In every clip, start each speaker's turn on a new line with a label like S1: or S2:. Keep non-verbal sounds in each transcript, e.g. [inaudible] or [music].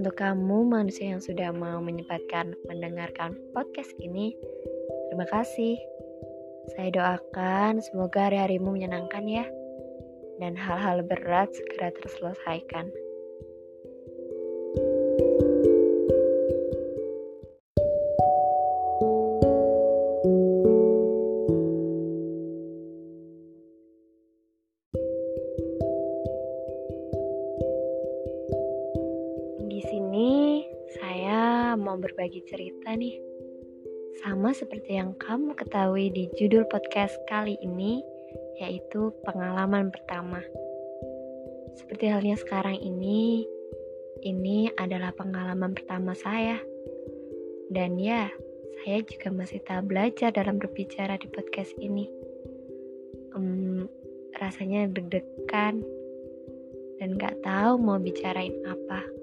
S1: Untuk kamu manusia yang sudah mau menyempatkan mendengarkan podcast ini, terima kasih. Saya doakan semoga hari-harimu menyenangkan ya, dan hal-hal berat segera terselesaikan. Mau berbagi cerita nih. Sama seperti yang kamu ketahui di judul podcast kali ini, yaitu pengalaman pertama. Seperti halnya sekarang ini, ini adalah pengalaman pertama saya. Dan ya, saya juga masih tahap belajar dalam berbicara di podcast ini. Um, rasanya deg-degan dan gak tahu mau bicarain apa.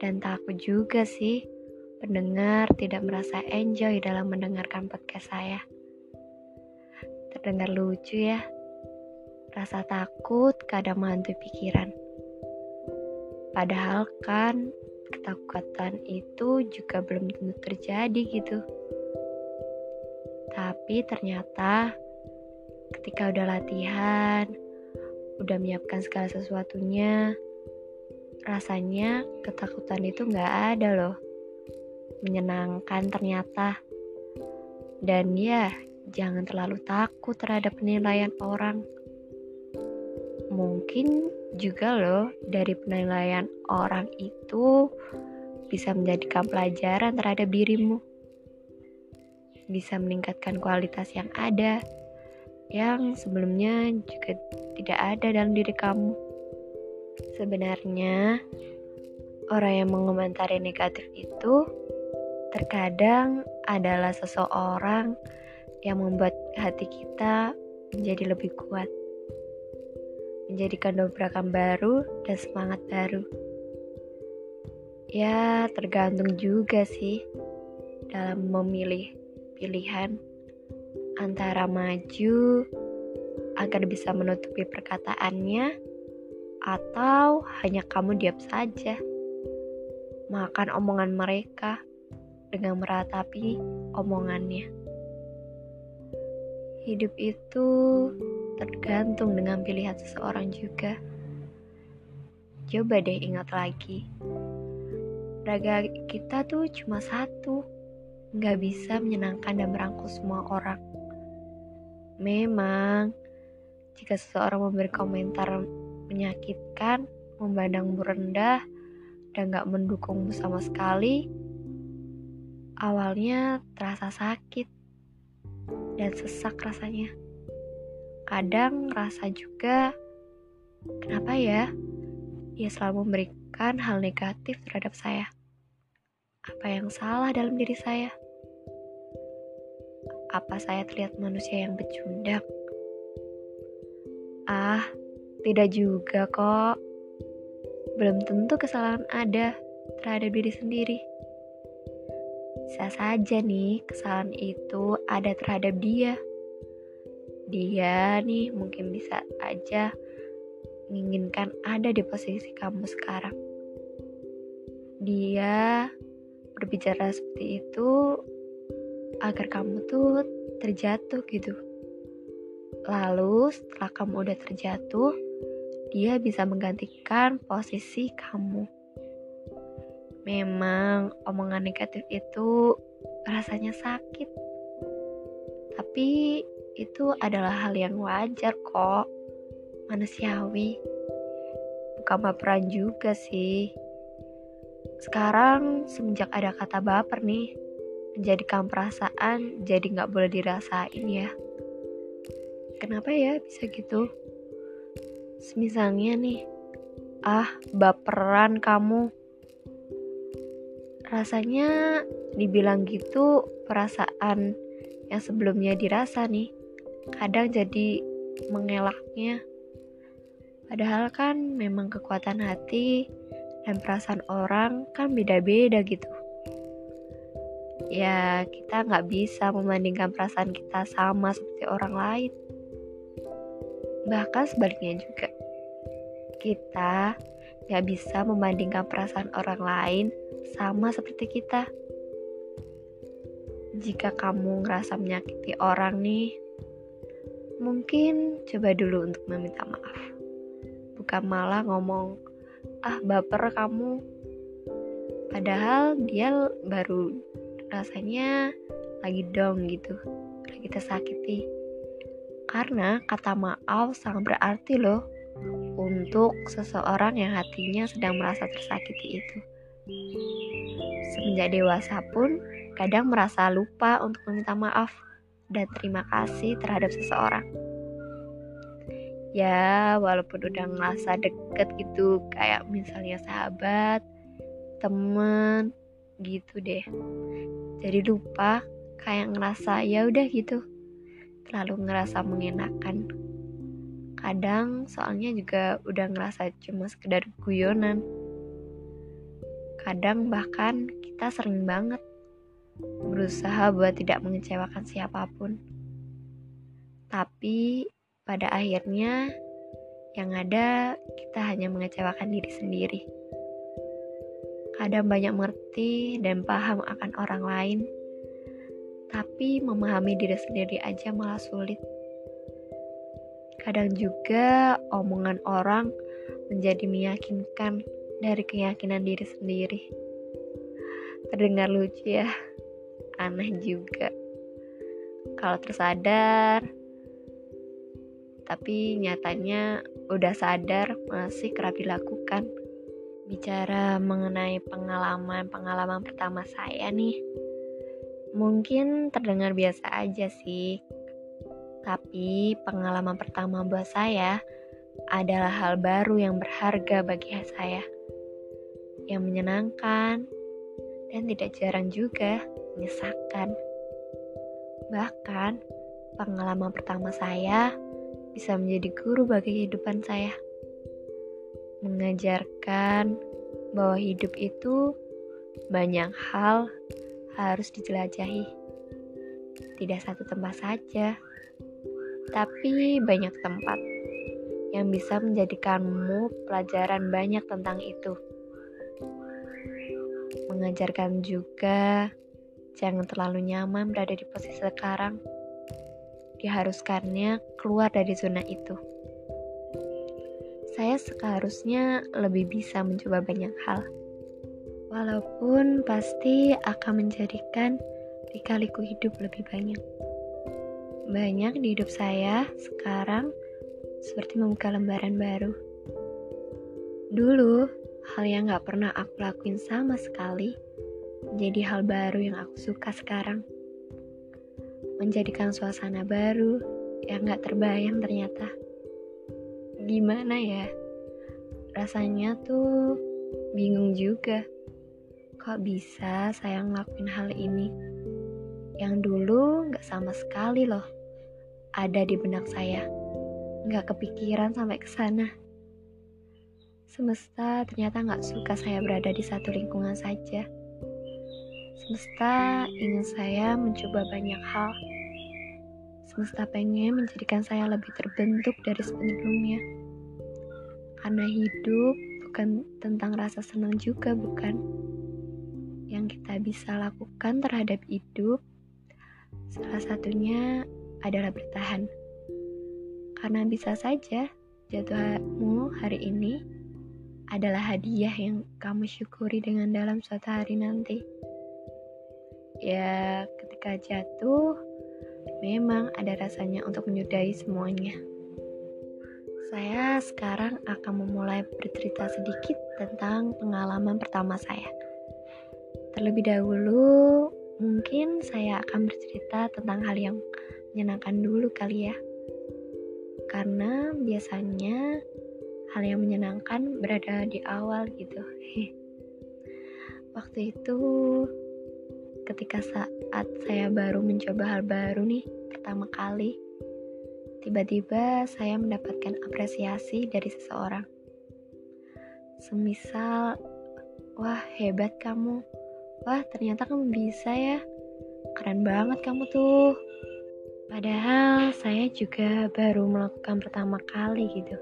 S1: Dan takut juga sih pendengar tidak merasa enjoy dalam mendengarkan podcast saya. Terdengar lucu ya. Rasa takut kadang menghantui pikiran. Padahal kan ketakutan itu juga belum tentu terjadi gitu. Tapi ternyata ketika udah latihan, udah menyiapkan segala sesuatunya, rasanya ketakutan itu nggak ada loh. Menyenangkan ternyata. Dan ya, jangan terlalu takut terhadap penilaian orang. Mungkin juga loh dari penilaian orang itu bisa menjadikan pelajaran terhadap dirimu. Bisa meningkatkan kualitas yang ada yang sebelumnya juga tidak ada dalam diri kamu. Sebenarnya, orang yang mengomentari negatif itu terkadang adalah seseorang yang membuat hati kita menjadi lebih kuat, menjadikan dobrakan baru dan semangat baru. Ya, tergantung juga sih dalam memilih pilihan antara maju agar bisa menutupi perkataannya atau hanya kamu diam saja, makan omongan mereka dengan meratapi omongannya. Hidup itu tergantung dengan pilihan seseorang juga. Coba deh ingat lagi, raga kita tuh cuma satu, nggak bisa menyenangkan dan merangkul semua orang. Memang, jika seseorang memberi komentar menyakitkan, memandangmu rendah, dan gak mendukungmu sama sekali, awalnya terasa sakit dan sesak rasanya. Kadang rasa juga, kenapa ya ia selalu memberikan hal negatif terhadap saya? Apa yang salah dalam diri saya? Apa saya terlihat manusia yang pecundang? Ah, tidak juga kok. Belum tentu kesalahan ada terhadap diri sendiri. Bisa saja nih kesalahan itu ada terhadap dia. Dia nih mungkin bisa aja menginginkan ada di posisi kamu sekarang. Dia berbicara seperti itu agar kamu tuh terjatuh gitu. Lalu setelah kamu udah terjatuh, dia bisa menggantikan posisi kamu. Memang omongan negatif itu rasanya sakit. Tapi itu adalah hal yang wajar kok. Manusiawi. Bukan baperan juga sih. Sekarang semenjak ada kata baper nih, menjadikan perasaan jadi nggak boleh dirasain ya. Kenapa ya bisa gitu? Semisalnya nih, ah baperan kamu. Rasanya dibilang gitu perasaan yang sebelumnya dirasa nih, kadang jadi mengelaknya. Padahal kan memang kekuatan hati dan perasaan orang kan beda-beda gitu. Ya kita nggak bisa membandingkan perasaan kita sama seperti orang lain bahkan sebaliknya juga. Kita gak bisa membandingkan perasaan orang lain sama seperti kita. Jika kamu ngerasa menyakiti orang nih, mungkin coba dulu untuk meminta maaf. Bukan malah ngomong, ah baper kamu. Padahal dia baru rasanya lagi down gitu, lagi tersakiti. Karena kata maaf sangat berarti loh untuk seseorang yang hatinya sedang merasa tersakiti itu. Semenjak dewasa pun, kadang merasa lupa untuk meminta maaf dan terima kasih terhadap seseorang. Ya, walaupun udah ngerasa deket gitu, kayak misalnya sahabat, temen, gitu deh. Jadi lupa, kayak ngerasa ya udah gitu, terlalu ngerasa mengenakan. Kadang soalnya juga udah ngerasa cuma sekedar guyonan. Kadang bahkan kita sering banget berusaha buat tidak mengecewakan siapa pun. Tapi pada akhirnya yang ada kita hanya mengecewakan diri sendiri. Kadang banyak mengerti dan paham akan orang lain tapi memahami diri sendiri aja malah sulit Kadang juga omongan orang menjadi meyakinkan dari keyakinan diri sendiri. Terdengar lucu ya, aneh juga. Kalau tersadar, tapi nyatanya udah sadar masih kerap dilakukan. Bicara mengenai pengalaman-pengalaman pertama saya nih, mungkin terdengar biasa aja sih tapi pengalaman pertama buat saya adalah hal baru yang berharga bagi saya. Yang menyenangkan dan tidak jarang juga menyesakan. Bahkan pengalaman pertama saya bisa menjadi guru bagi kehidupan saya. Mengajarkan bahwa hidup itu banyak hal harus dijelajahi. Tidak satu tempat saja tapi banyak tempat yang bisa menjadikanmu pelajaran banyak tentang itu. Mengajarkan juga jangan terlalu nyaman berada di posisi sekarang. Diharuskannya keluar dari zona itu. Saya seharusnya lebih bisa mencoba banyak hal. Walaupun pasti akan menjadikan dikaliku hidup lebih banyak banyak di hidup saya sekarang seperti membuka lembaran baru. Dulu, hal yang gak pernah aku lakuin sama sekali jadi hal baru yang aku suka sekarang. Menjadikan suasana baru yang gak terbayang ternyata. Gimana ya? Rasanya tuh bingung juga. Kok bisa saya ngelakuin hal ini? Yang dulu gak sama sekali loh ada di benak saya. Nggak kepikiran sampai ke sana. Semesta ternyata nggak suka saya berada di satu lingkungan saja. Semesta ingin saya mencoba banyak hal. Semesta pengen menjadikan saya lebih terbentuk dari sebelumnya. Karena hidup bukan tentang rasa senang juga, bukan? Yang kita bisa lakukan terhadap hidup, salah satunya adalah bertahan. Karena bisa saja jatuhmu hari ini adalah hadiah yang kamu syukuri dengan dalam suatu hari nanti. Ya, ketika jatuh, memang ada rasanya untuk menyudahi semuanya. Saya sekarang akan memulai bercerita sedikit tentang pengalaman pertama saya. Terlebih dahulu, mungkin saya akan bercerita tentang hal yang menyenangkan dulu kali ya. Karena biasanya hal yang menyenangkan berada di awal gitu. [laughs] Waktu itu ketika saat saya baru mencoba hal baru nih pertama kali, tiba-tiba saya mendapatkan apresiasi dari seseorang. Semisal, wah hebat kamu, wah ternyata kamu bisa ya, keren banget kamu tuh. Padahal saya juga baru melakukan pertama kali gitu.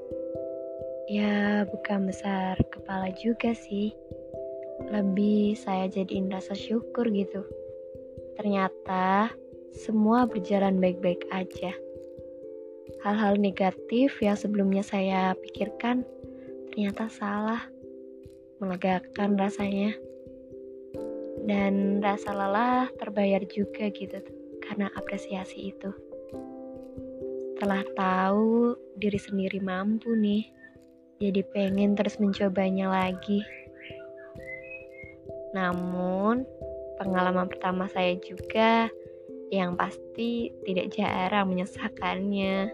S1: Ya, bukan besar kepala juga sih. Lebih saya jadiin rasa syukur gitu. Ternyata semua berjalan baik-baik aja. Hal-hal negatif yang sebelumnya saya pikirkan ternyata salah. Melegakan rasanya. Dan rasa lelah terbayar juga gitu karena apresiasi itu. Setelah tahu diri sendiri mampu nih, jadi pengen terus mencobanya lagi. Namun, pengalaman pertama saya juga yang pasti tidak jarang menyesakannya.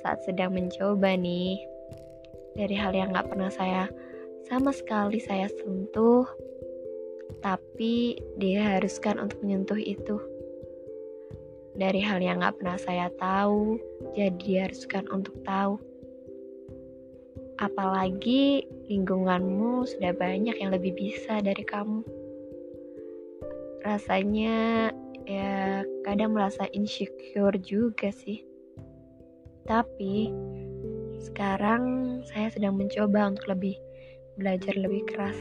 S1: Saat sedang mencoba nih, dari hal yang gak pernah saya sama sekali saya sentuh, tapi diharuskan untuk menyentuh itu. Dari hal yang gak pernah saya tahu, jadi diharuskan untuk tahu. Apalagi lingkunganmu sudah banyak yang lebih bisa dari kamu. Rasanya ya kadang merasa insecure juga sih. Tapi sekarang saya sedang mencoba untuk lebih belajar lebih keras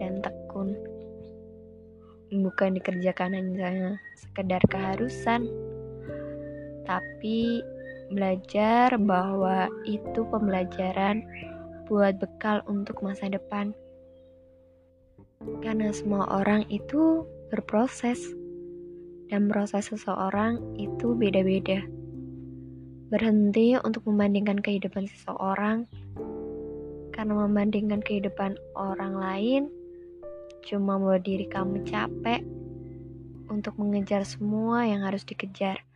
S1: dan tekun bukan dikerjakan hanya sekedar keharusan, tapi belajar bahwa itu pembelajaran buat bekal untuk masa depan. Karena semua orang itu berproses, dan proses seseorang itu beda-beda. Berhenti untuk membandingkan kehidupan seseorang, karena membandingkan kehidupan orang lain cuma membuat diri kamu capek untuk mengejar semua yang harus dikejar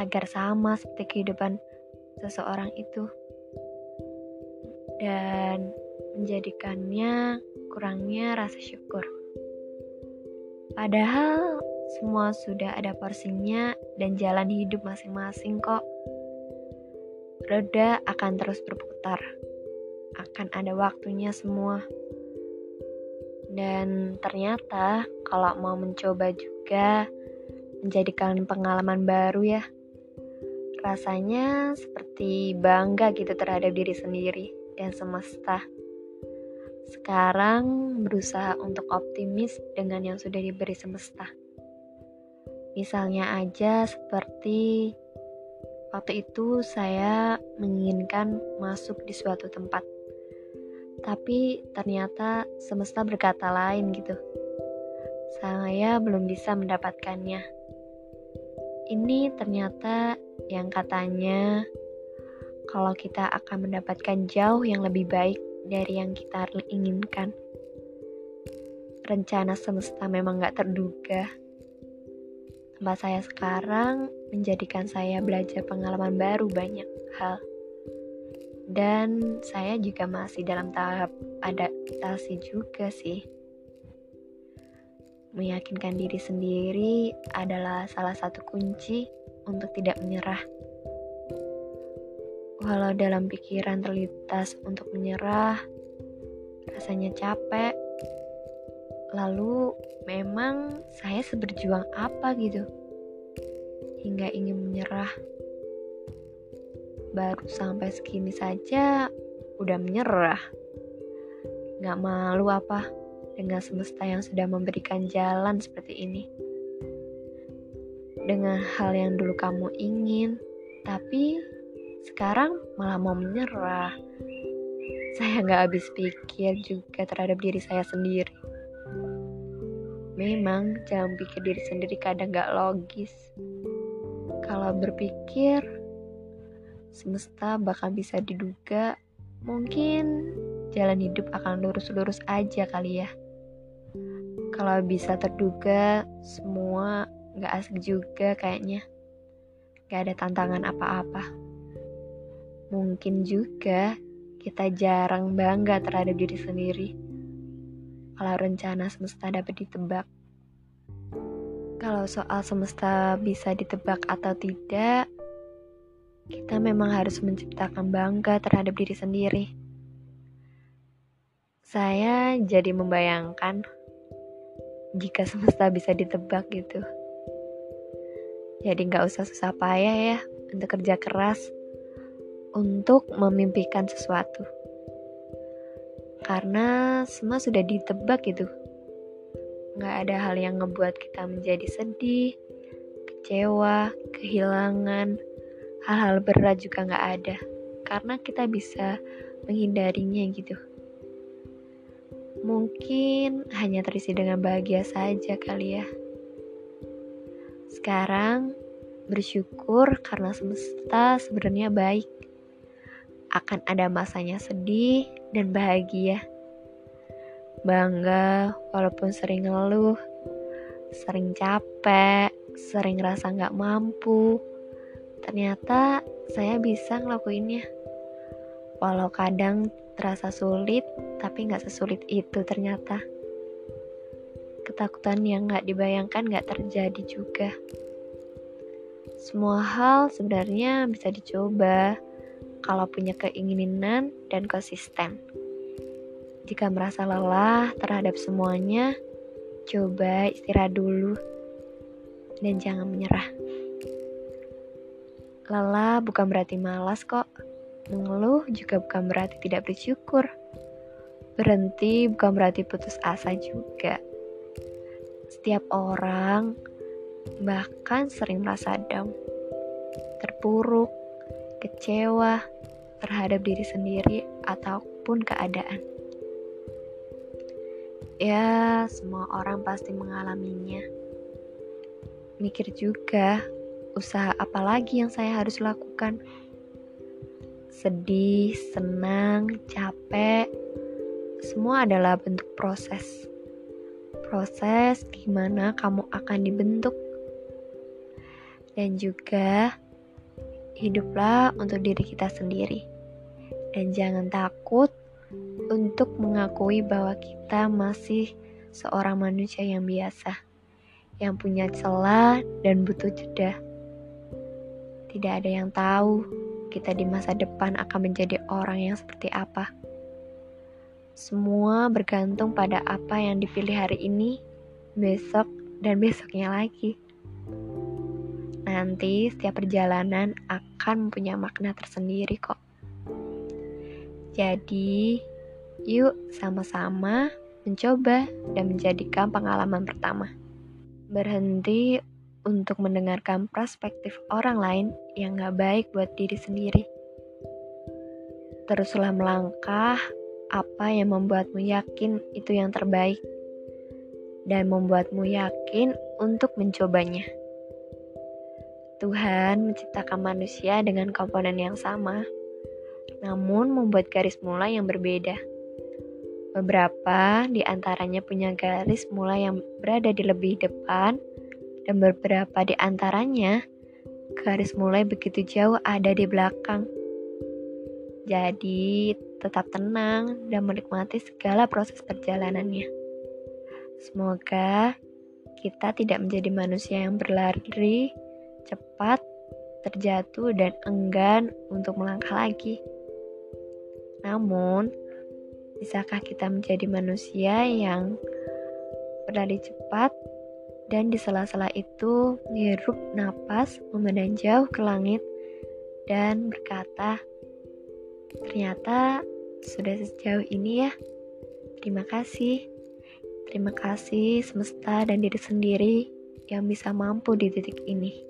S1: agar sama seperti kehidupan seseorang itu dan menjadikannya kurangnya rasa syukur. Padahal semua sudah ada porsinya dan jalan hidup masing-masing kok. Roda akan terus berputar. Akan ada waktunya semua. Dan ternyata kalau mau mencoba juga menjadikan pengalaman baru ya. Rasanya seperti bangga gitu terhadap diri sendiri dan semesta. Sekarang berusaha untuk optimis dengan yang sudah diberi semesta. Misalnya aja seperti waktu itu saya menginginkan masuk di suatu tempat tapi ternyata semesta berkata lain gitu. Saya belum bisa mendapatkannya. Ini ternyata yang katanya kalau kita akan mendapatkan jauh yang lebih baik dari yang kita inginkan. Rencana semesta memang gak terduga. Tempat saya sekarang menjadikan saya belajar pengalaman baru banyak hal dan saya juga masih dalam tahap adaptasi juga sih. Meyakinkan diri sendiri adalah salah satu kunci untuk tidak menyerah. Walau dalam pikiran terlintas untuk menyerah, rasanya capek. Lalu memang saya seberjuang apa gitu hingga ingin menyerah baru sampai segini saja udah menyerah. Gak malu apa dengan semesta yang sudah memberikan jalan seperti ini. Dengan hal yang dulu kamu ingin, tapi sekarang malah mau menyerah. Saya gak habis pikir juga terhadap diri saya sendiri. Memang jangan pikir diri sendiri kadang gak logis. Kalau berpikir semesta bakal bisa diduga mungkin jalan hidup akan lurus-lurus aja kali ya. Kalau bisa terduga, semua gak asik juga kayaknya. Gak ada tantangan apa-apa. Mungkin juga kita jarang bangga terhadap diri sendiri. Kalau rencana semesta dapat ditebak. Kalau soal semesta bisa ditebak atau tidak, kita memang harus menciptakan bangga terhadap diri sendiri. Saya jadi membayangkan jika semesta bisa ditebak gitu. Jadi nggak usah susah payah ya untuk kerja keras. untuk memimpikan sesuatu. Karena semua sudah ditebak itu. Nggak ada hal yang ngebuat kita menjadi sedih, kecewa, kehilangan, hal-hal berat juga nggak ada. Karena kita bisa menghindarinya gitu. Mungkin hanya terisi dengan bahagia saja kali ya. Sekarang bersyukur karena semesta sebenarnya baik. Akan ada masanya sedih dan bahagia. Bangga walaupun sering ngeluh, sering capek, sering rasa nggak mampu. Ternyata saya bisa ngelakuinnya. Walau kadang terasa sulit, tapi nggak sesulit itu ternyata ketakutan yang nggak dibayangkan nggak terjadi juga. Semua hal sebenarnya bisa dicoba kalau punya keinginan dan konsisten. Jika merasa lelah terhadap semuanya, coba istirahat dulu dan jangan menyerah. Lelah bukan berarti malas kok. Mengeluh juga bukan berarti tidak bersyukur. Berhenti bukan berarti putus asa juga. Setiap orang bahkan sering merasa down, terpuruk, kecewa terhadap diri sendiri ataupun keadaan. Ya, semua orang pasti mengalaminya. Mikir juga, usaha apa lagi yang saya harus lakukan? Sedih, senang, capek, semua adalah bentuk proses. Proses gimana kamu akan dibentuk dan juga hiduplah untuk diri kita sendiri. Dan jangan takut untuk mengakui bahwa kita masih seorang manusia yang biasa, yang punya celah dan butuh jeda. Tidak ada yang tahu kita di masa depan akan menjadi orang yang seperti apa. Semua bergantung pada apa yang dipilih hari ini, besok, dan besoknya lagi. Nanti setiap perjalanan akan mempunyai makna tersendiri kok. Jadi, yuk sama-sama mencoba dan menjadikan pengalaman pertama. Berhenti untuk mendengarkan perspektif orang lain yang gak baik buat diri sendiri. Teruslah melangkah apa yang membuatmu yakin itu yang terbaik dan membuatmu yakin untuk mencobanya. Tuhan menciptakan manusia dengan komponen yang sama, namun membuat garis mulai yang berbeda. Beberapa di antaranya punya garis mulai yang berada di lebih depan, dan beberapa di antaranya garis mulai begitu jauh ada di belakang. Jadi, tetap tenang dan menikmati segala proses perjalanannya. Semoga kita tidak menjadi manusia yang berlari cepat, terjatuh, dan enggan untuk melangkah lagi. Namun, bisakah kita menjadi manusia yang berlari cepat dan di sela-sela itu menghirup napas, memandang jauh ke langit, dan berkata, ternyata sudah sejauh ini ya. Terima kasih. Terima kasih semesta dan diri sendiri yang bisa mampu di titik ini.